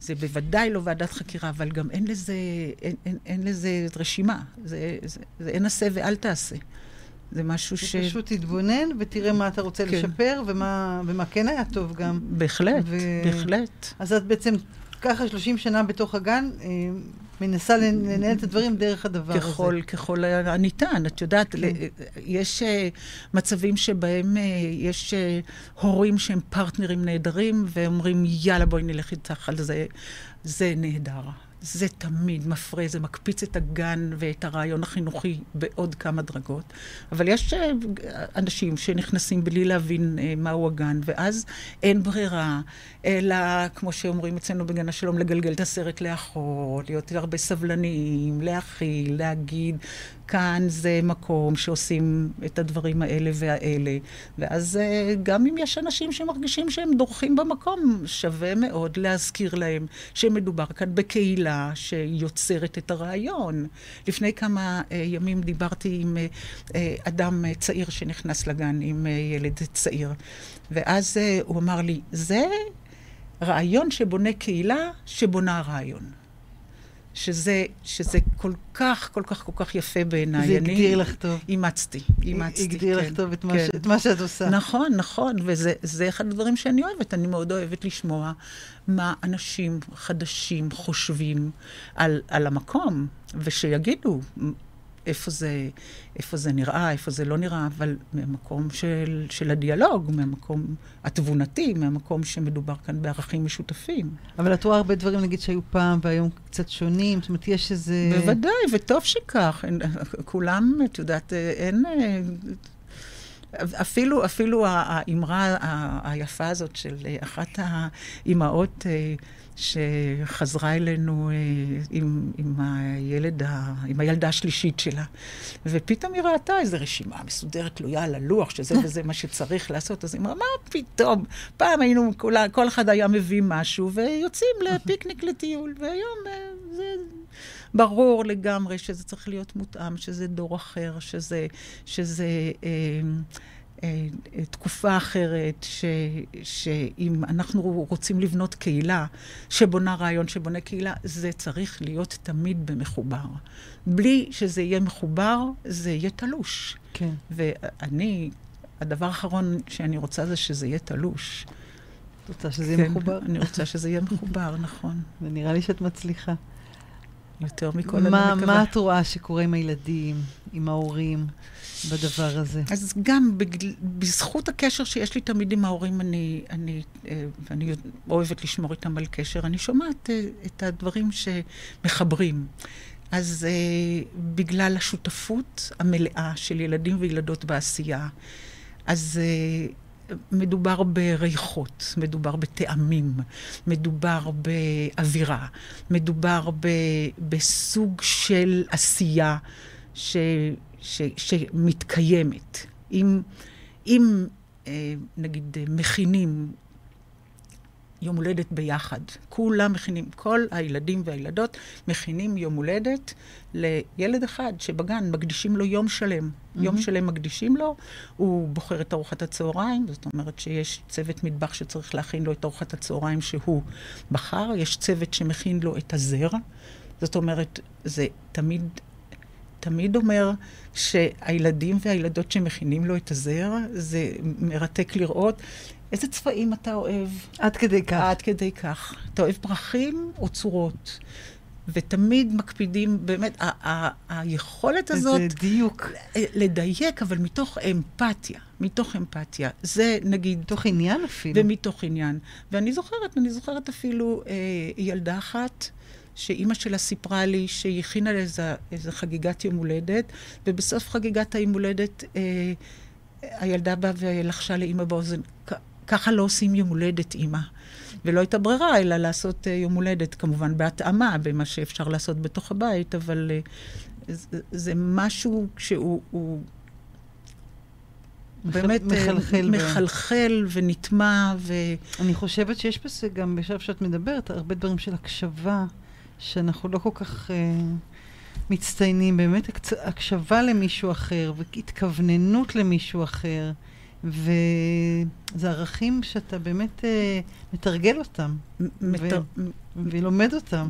זה בוודאי לא ועדת חקירה, אבל גם אין לזה, אין, אין, אין לזה רשימה. זה, זה, זה אין עשה ואל תעשה. זה משהו ש... פשוט תתבונן ותראה מה אתה רוצה כן. לשפר ומה ומה כן היה טוב גם. בהחלט, ו- בהחלט. אז את בעצם ככה 30 שנה בתוך הגן, אה, מנסה לנ- לנהל את הדברים דרך הדבר הזה. ככל, ככל הניתן. את יודעת, כן. ל- יש אה, מצבים שבהם אה, יש אה, הורים שהם פרטנרים נהדרים, ואומרים, יאללה, בואי נלך איתך על זה. זה נהדר. זה תמיד מפרה, זה מקפיץ את הגן ואת הרעיון החינוכי בעוד כמה דרגות. אבל יש אה, אנשים שנכנסים בלי להבין אה, מהו הגן, ואז אין ברירה, אלא, כמו שאומרים אצלנו בגן השלום, לגלגל את הסרט לאחור, להיות הרבה סבלניים, להכיל, להגיד, כאן זה מקום שעושים את הדברים האלה והאלה. ואז אה, גם אם יש אנשים שמרגישים שהם דורכים במקום, שווה מאוד להזכיר להם שמדובר כאן בקהילה שיוצרת את הרעיון. לפני כמה אה, ימים דיברתי עם אה, אדם צעיר שנכנס לגן, עם ילד צעיר, ואז הוא אמר לי, זה רעיון שבונה קהילה שבונה רעיון. שזה, שזה כל כך, כל כך, כל כך יפה בעיניי. זה אני הגדיר לך טוב. אימצתי, אימצתי. הגדיר לך כן, טוב את מה כן. ש- את מה שאת עושה. נכון, נכון, וזה זה אחד הדברים שאני אוהבת. אני מאוד אוהבת לשמוע מה אנשים חדשים חושבים על, על המקום, ושיגידו איפה זה, איפה זה נראה, איפה זה לא נראה, אבל מהמקום של, של הדיאלוג, מהמקום התבונתי, מהמקום שמדובר כאן בערכים משותפים. אבל את רואה הרבה דברים, נגיד, שהיו פעם והיום קצת שונים. זאת אומרת, יש איזה... בוודאי, וטוב שכך. אין- כולם, את יודעת, אין... אפילו, אפילו האמרה היפה הזאת של אחת האימהות, אה, שחזרה אלינו אה, עם, עם, הילד עם הילדה השלישית שלה. ופתאום היא ראתה איזו רשימה מסודרת תלויה על הלוח, שזה וזה מה שצריך לעשות. אז היא אמרה, מה פתאום? פעם היינו, כל, כל אחד היה מביא משהו, ויוצאים לפיקניק לטיול, והיום אה, זה... ברור לגמרי שזה צריך להיות מותאם, שזה דור אחר, שזה, שזה אה, תקופה אחרת, ש, שאם אנחנו רוצים לבנות קהילה שבונה רעיון, שבונה קהילה, זה צריך להיות תמיד במחובר. בלי שזה יהיה מחובר, זה יהיה תלוש. כן. ואני, הדבר האחרון שאני רוצה זה שזה יהיה תלוש. את רוצה שזה יהיה כן, מחובר? אני רוצה שזה יהיה מחובר, נכון. ונראה לי שאת מצליחה. יותר מכל אני מה, מקווה. מה את רואה שקורה עם הילדים, עם ההורים, בדבר הזה? אז גם בגל, בזכות הקשר שיש לי תמיד עם ההורים, אני, אני, אה, ואני אוהבת לשמור איתם על קשר, אני שומעת אה, את הדברים שמחברים. אז אה, בגלל השותפות המלאה של ילדים וילדות בעשייה, אז אה, מדובר בריחות, מדובר בטעמים, מדובר באווירה, מדובר ב, בסוג של עשייה ש, ש, שמתקיימת. אם, אם אה, נגיד מכינים יום הולדת ביחד, כולם מכינים, כל הילדים והילדות מכינים יום הולדת לילד אחד שבגן מקדישים לו יום שלם. Mm-hmm. יום שלם מקדישים לו, הוא בוחר את ארוחת הצהריים, זאת אומרת שיש צוות מטבח שצריך להכין לו את ארוחת הצהריים שהוא בחר, יש צוות שמכין לו את הזר, זאת אומרת, זה תמיד תמיד אומר שהילדים והילדות שמכינים לו את הזר, זה מרתק לראות איזה צבעים אתה אוהב. עד כדי כך. עד כדי כך. אתה אוהב פרחים או צורות? ותמיד מקפידים, באמת, היכולת הזאת... איזה דיוק. לדייק, אבל מתוך אמפתיה. מתוך אמפתיה. זה נגיד... מתוך עניין אפילו. ומתוך עניין. ואני זוכרת, אני זוכרת אפילו אה, ילדה אחת, שאימא שלה סיפרה לי שהיא הכינה לאיזה איזה חגיגת יום הולדת, ובסוף חגיגת היום הולדת אה, הילדה באה ולחשה לאימא באוזן, "כ- ככה לא עושים יום הולדת, אימא. ולא הייתה ברירה, אלא לעשות אה, יום הולדת, כמובן בהתאמה, במה שאפשר לעשות בתוך הבית, אבל אה, זה, זה משהו שהוא... הוא, באמת אה, מחלחל ב- מחלחל ונטמע, ו... אני חושבת שיש בזה גם, בשלב שאת מדברת, הרבה דברים של הקשבה, שאנחנו לא כל כך אה, מצטיינים. באמת הקצ... הקשבה למישהו אחר, והתכווננות למישהו אחר, וזה ערכים שאתה באמת אה, מתרגל אותם, מטר... ולומד אותם.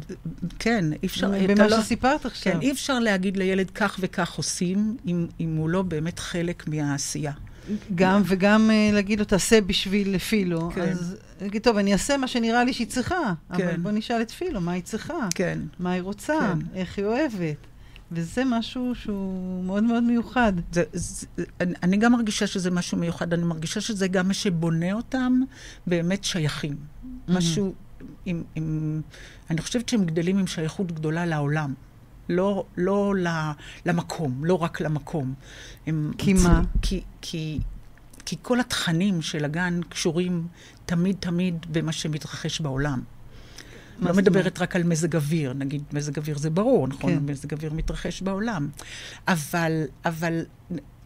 כן, אי אפשר... במה לא- שסיפרת עכשיו. כן, אי אפשר להגיד לילד כך וכך עושים, אם, אם הוא לא באמת חלק מהעשייה. גם, וגם אה, להגיד לו, תעשה בשביל פילו. כן. אז להגיד, טוב, אני אעשה מה שנראה לי שהיא צריכה, אבל כן. בוא נשאל את פילו, מה היא צריכה? כן. מה היא רוצה? כן. איך היא אוהבת? וזה משהו שהוא מאוד מאוד מיוחד. זה, זה, אני, אני גם מרגישה שזה משהו מיוחד, אני מרגישה שזה גם מה שבונה אותם באמת שייכים. משהו, עם, עם, אני חושבת שהם גדלים עם שייכות גדולה לעולם. לא, לא למקום, לא רק למקום. הם כי מה? כי, כי, כי כל התכנים של הגן קשורים תמיד תמיד במה שמתרחש בעולם. לא מדברת רק על מזג אוויר, נגיד מזג אוויר זה ברור, נכון? כן. מזג אוויר מתרחש בעולם. אבל, אבל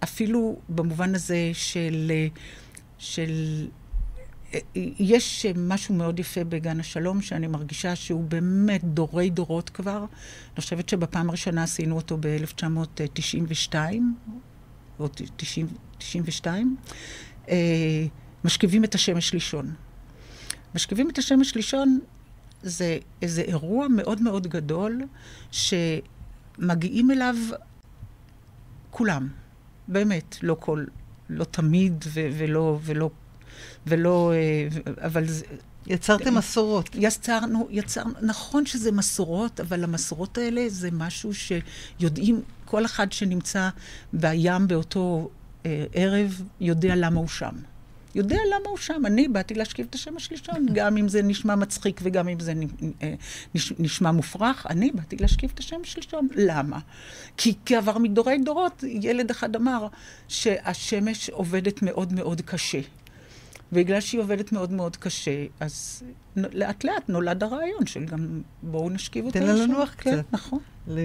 אפילו במובן הזה של, של... יש משהו מאוד יפה בגן השלום, שאני מרגישה שהוא באמת דורי דורות כבר. אני חושבת שבפעם הראשונה עשינו אותו ב-1992, או 90, 92. אה, משכיבים את השמש לישון. משכיבים את השמש לישון זה איזה אירוע מאוד מאוד גדול, שמגיעים אליו כולם. באמת, לא כל, לא תמיד ו- ולא, ולא, ולא, אה, אבל זה, יצרתם מסורות. יצרנו, יצרנו, נכון שזה מסורות, אבל המסורות האלה זה משהו שיודעים, כל אחד שנמצא בים באותו אה, ערב יודע למה הוא שם. יודע למה הוא שם. אני באתי להשכיב את השמש לישון, גם אם זה נשמע מצחיק וגם אם זה אה, נש- נשמע מופרך, אני באתי להשכיב את השמש לישון. למה? כי כעבר מדורי דורות, ילד אחד אמר שהשמש עובדת מאוד מאוד קשה. בגלל שהיא עובדת מאוד מאוד קשה, אז לאט לאט נולד הרעיון של גם בואו נשכיב אותה תן לה. לנוח כן, קצת. נכון. ל...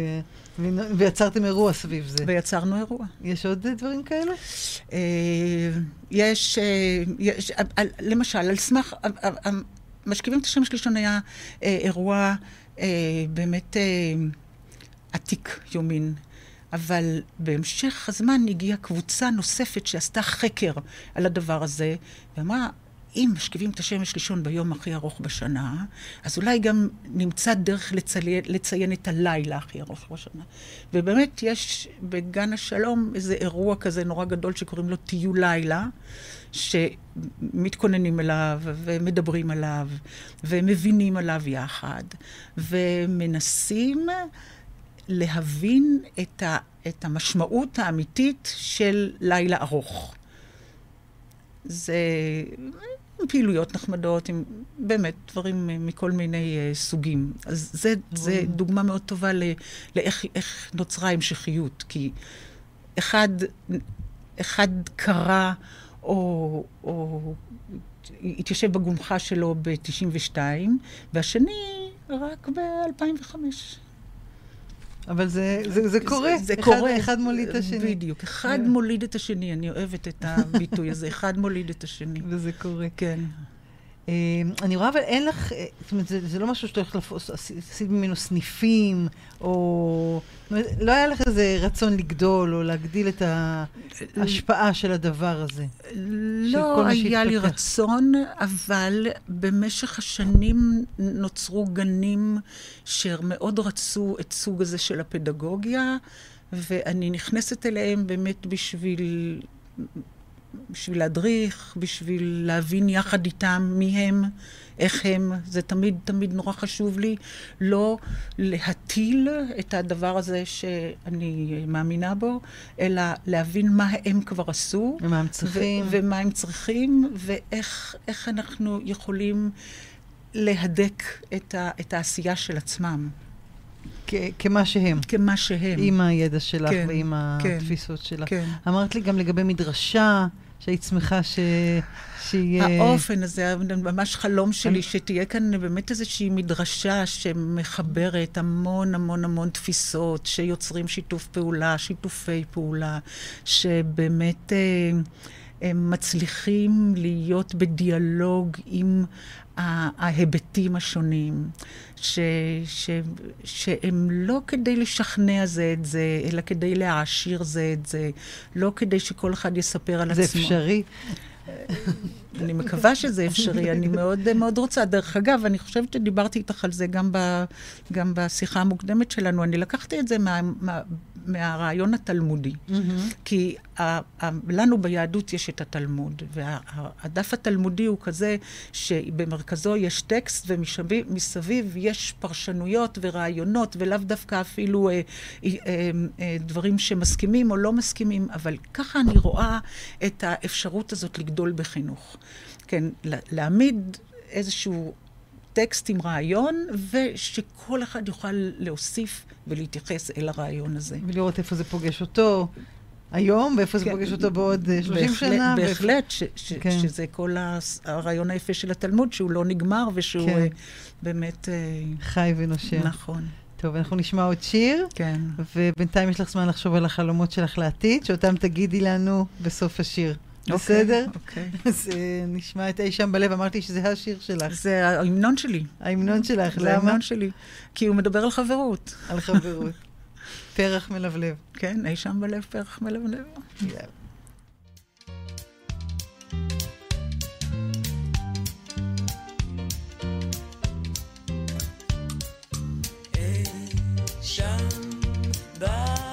ויצרתם אירוע סביב זה. ויצרנו אירוע. יש עוד דברים כאלה? אה, יש, אה, יש, אה, על- למשל, על סמך, אה, אה, אה, משכיבים את השמש לישון היה אה, אירוע אה, באמת אה, עתיק יומין. אבל בהמשך הזמן הגיעה קבוצה נוספת שעשתה חקר על הדבר הזה, ואמרה, אם משכיבים את השמש לישון ביום הכי ארוך בשנה, אז אולי גם נמצא דרך לציין, לציין את הלילה הכי ארוך בשנה. ובאמת יש בגן השלום איזה אירוע כזה נורא גדול שקוראים לו טיול לילה, שמתכוננים אליו ומדברים עליו ומבינים עליו יחד, ומנסים להבין את, ה, את המשמעות האמיתית של לילה ארוך. זה עם פעילויות נחמדות, עם באמת דברים מכל מיני uh, סוגים. אז זה, זה דוגמה מאוד טובה ל, לאיך איך נוצרה המשכיות, כי אחד, אחד קרא או, או התיישב בגומחה שלו ב-92, והשני רק ב-2005. אבל זה, זה, זה קורה. זה, זה אחד, קורה. אחד מוליד את השני. בדיוק. אחד מוליד את השני, אני אוהבת את הביטוי הזה, אחד מוליד את השני. וזה קורה. כן. אה, אני רואה, אבל אין לך, אה, זאת אומרת, זה, זה לא משהו שאתה הולך לעשות, ממנו סניפים, או... לא היה לך איזה רצון לגדול, או להגדיל את ההשפעה של הדבר הזה. לא היה לי. רצון, אבל במשך השנים נוצרו גנים שמאוד רצו את סוג הזה של הפדגוגיה, ואני נכנסת אליהם באמת בשביל, בשביל להדריך, בשביל להבין יחד איתם מי הם, איך הם. זה תמיד, תמיד נורא חשוב לי לא להטיל את הדבר הזה שאני מאמינה בו, אלא להבין מה הם כבר עשו. ומה הם צריכים. ו- ומה הם צריכים, ואיך איך אנחנו יכולים להדק את, ה- את העשייה של עצמם, כ- כמה שהם. כמה שהם. עם הידע שלך כן, ועם כן, התפיסות שלך. כן. אמרת לי גם לגבי מדרשה, שהיית שמחה ש... שיהיה... האופן הזה, ממש חלום שלי, שתהיה כאן באמת איזושהי מדרשה שמחברת המון המון המון תפיסות, שיוצרים שיתוף פעולה, שיתופי פעולה, שבאמת אה, הם מצליחים להיות בדיאלוג עם ההיבטים השונים, ש, ש, שהם לא כדי לשכנע זה את זה, אלא כדי להעשיר זה את זה, לא כדי שכל אחד יספר על זה עצמו. אפשרי. אני מקווה שזה אפשרי, אני מאוד, מאוד רוצה. דרך אגב, אני חושבת שדיברתי איתך על זה גם, ב, גם בשיחה המוקדמת שלנו. אני לקחתי את זה מה, מה, מהרעיון התלמודי. כי ה, ה, לנו ביהדות יש את התלמוד, והדף התלמודי הוא כזה שבמרכזו יש טקסט ומסביב יש פרשנויות ורעיונות, ולאו דווקא אפילו אה, אה, אה, דברים שמסכימים או לא מסכימים, אבל ככה אני רואה את האפשרות הזאת לגדול בחינוך. כן, לה- להעמיד איזשהו טקסט עם רעיון, ושכל אחד יוכל להוסיף ולהתייחס אל הרעיון הזה. ולראות איפה זה פוגש אותו היום, ואיפה זה כן. פוגש אותו בעוד אה, 30 בהחלט- שנה. בהחלט, ש, ש, כן. שזה כל הרעיון היפה של התלמוד, שהוא לא נגמר ושהוא כן. אה, באמת... אה, חי ונושם. נכון, טוב, אנחנו נשמע עוד שיר, כן. ובינתיים יש לך זמן לחשוב על החלומות שלך לעתיד, שאותם תגידי לנו בסוף השיר. בסדר? אוקיי. אז אה, נשמע את אי שם בלב, אמרתי שזה השיר שלך. זה ההמנון שלי. ההמנון שלך, זה למה? ההמנון שלי. כי הוא מדבר על חברות. על חברות. פרח מלבלב. כן, אי שם בלב פרח מלבלב. יאללה. שם בלב,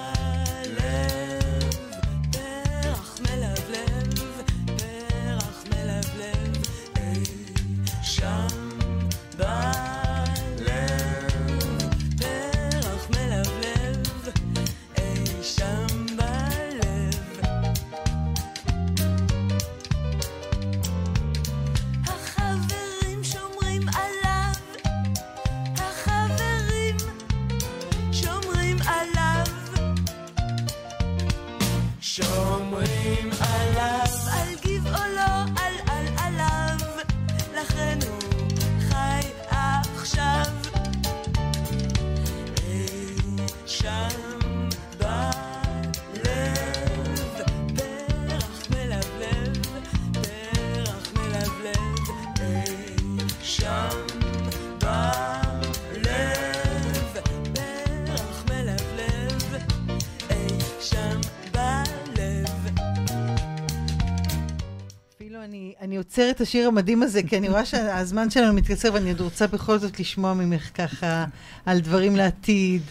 עוצרת את השיר המדהים הזה, כי אני רואה שהזמן שלנו מתקצר, ואני עוד רוצה בכל זאת לשמוע ממך ככה על דברים לעתיד,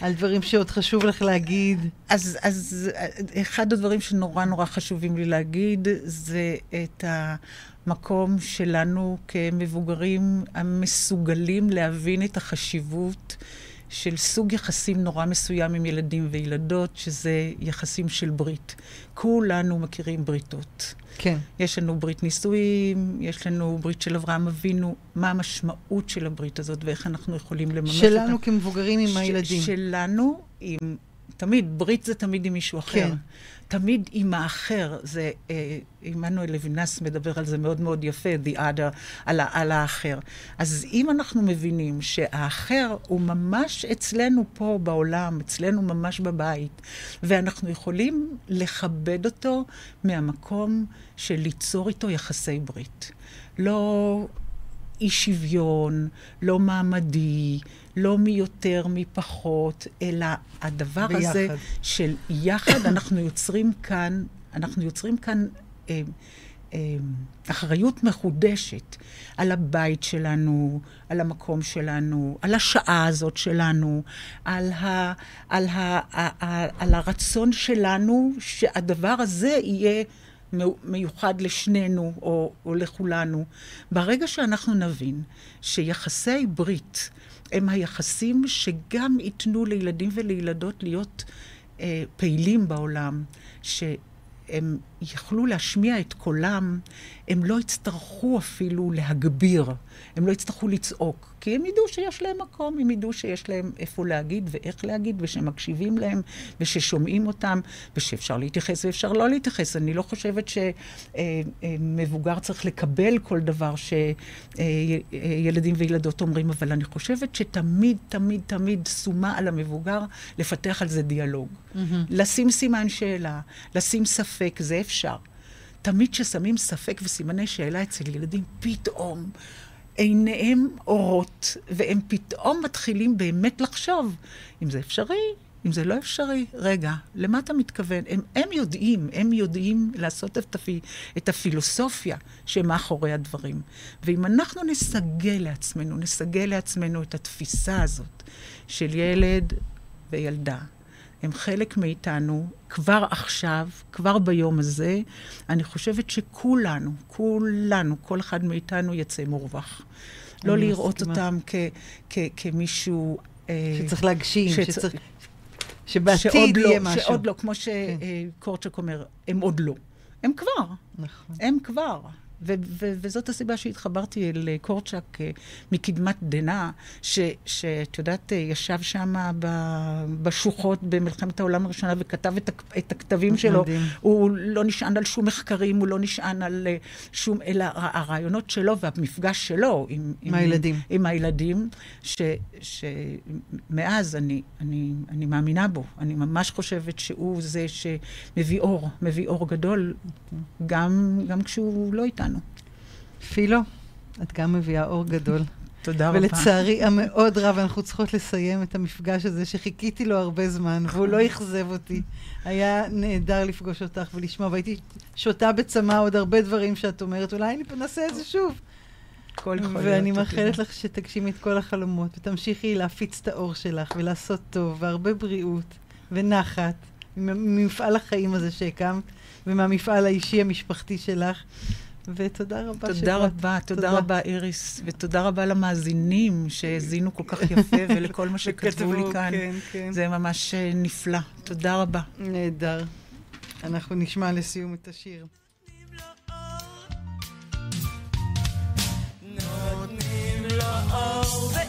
על דברים שעוד חשוב לך להגיד. אז, אז אחד הדברים שנורא נורא חשובים לי להגיד, זה את המקום שלנו כמבוגרים המסוגלים להבין את החשיבות של סוג יחסים נורא מסוים עם ילדים וילדות, שזה יחסים של ברית. כולנו מכירים בריתות. כן. יש לנו ברית נישואים, יש לנו ברית של אברהם אבינו, מה המשמעות של הברית הזאת ואיך אנחנו יכולים לממש אותה. שלנו כמבוגרים עם ש- הילדים. שלנו עם... תמיד, ברית זה תמיד עם מישהו אחר. כן. תמיד עם האחר. זה, אה, עמנואל לוינס מדבר על זה מאוד מאוד יפה, the other, על, על האחר. אז אם אנחנו מבינים שהאחר הוא ממש אצלנו פה בעולם, אצלנו ממש בבית, ואנחנו יכולים לכבד אותו מהמקום של ליצור איתו יחסי ברית. לא אי שוויון, לא מעמדי, לא מי יותר, מי פחות, אלא הדבר ביחד. הזה של יחד אנחנו יוצרים כאן, אנחנו יוצרים כאן אה, אה, אחריות מחודשת על הבית שלנו, על המקום שלנו, על השעה הזאת שלנו, על, ה, על, ה, ה, ה, על הרצון שלנו שהדבר הזה יהיה מיוחד לשנינו או, או לכולנו. ברגע שאנחנו נבין שיחסי ברית הם היחסים שגם ייתנו לילדים ולילדות להיות אה, פעילים בעולם, שהם יכלו להשמיע את קולם, הם לא יצטרכו אפילו להגביר, הם לא יצטרכו לצעוק, כי הם ידעו שיש להם מקום, הם ידעו שיש להם איפה להגיד ואיך להגיד, ושמקשיבים להם, וששומעים אותם, ושאפשר להתייחס ואפשר לא להתייחס. אני לא חושבת שמבוגר צריך לקבל כל דבר שילדים וילדות אומרים, אבל אני חושבת שתמיד, תמיד, תמיד שומה על המבוגר לפתח על זה דיאלוג. לשים סימן שאלה, לשים ספק, זה אפשר. תמיד כששמים ספק וסימני שאלה אצל ילדים, פתאום עיניהם אורות, והם פתאום מתחילים באמת לחשוב אם זה אפשרי, אם זה לא אפשרי. רגע, למה אתה מתכוון? הם, הם יודעים, הם יודעים לעשות את, הפי, את הפילוסופיה שמאחורי הדברים. ואם אנחנו נסגל לעצמנו, נסגל לעצמנו את התפיסה הזאת של ילד וילדה, הם חלק מאיתנו כבר עכשיו, כבר ביום הזה. אני חושבת שכולנו, כולנו, כל אחד מאיתנו יצא מורווח. לא לראות מסכימה. אותם כ, כ, כמישהו... אה, שצריך להגשים, שצ- שצריך... שעוד שבעתיד לא, יהיה משהו. כן. שעוד לא, כמו שקורצ'ק אומר, הם עוד לא. הם כבר, נכון. הם כבר. ו- ו- וזאת הסיבה שהתחברתי אל אה, קורצ'אק אה, מקדמת דנא, שאת יודעת, אה, ישב שם בשוחות במלחמת העולם הראשונה וכתב את, הכ- את הכתבים שלו. מדהים. הוא לא נשען על שום מחקרים, הוא לא נשען על שום, אלא הרעיונות שלו והמפגש שלו עם, עם הילדים. עם הילדים, ש, שמאז אני, אני, אני מאמינה בו. אני ממש חושבת שהוא זה שמביא אור, מביא אור גדול, גם, גם כשהוא לא איתנו. פילו, את גם מביאה אור גדול. תודה רבה. ולצערי המאוד רב, אנחנו צריכות לסיים את המפגש הזה שחיכיתי לו הרבה זמן, והוא לא אכזב אותי. היה נהדר לפגוש אותך ולשמוע, והייתי שותה בצמא עוד הרבה דברים שאת אומרת, אולי נעשה את זה שוב. הכל יכול להיות. ואני מאחלת. לך שתגשימי את כל החלומות, ותמשיכי להפיץ את האור שלך, ולעשות טוב, והרבה בריאות, ונחת, ממ- ממפעל החיים הזה שהקמת, ומהמפעל האישי המשפחתי שלך. ותודה רבה תודה שבאת. רבה, תודה, תודה רבה, איריס, ותודה רבה למאזינים שהאזינו כל כך יפה, ולכל מה שכתבו לי כאן. כן, כן. זה ממש אה, נפלא. תודה רבה. נהדר. אנחנו נשמע לסיום את השיר. נותנים לו אור.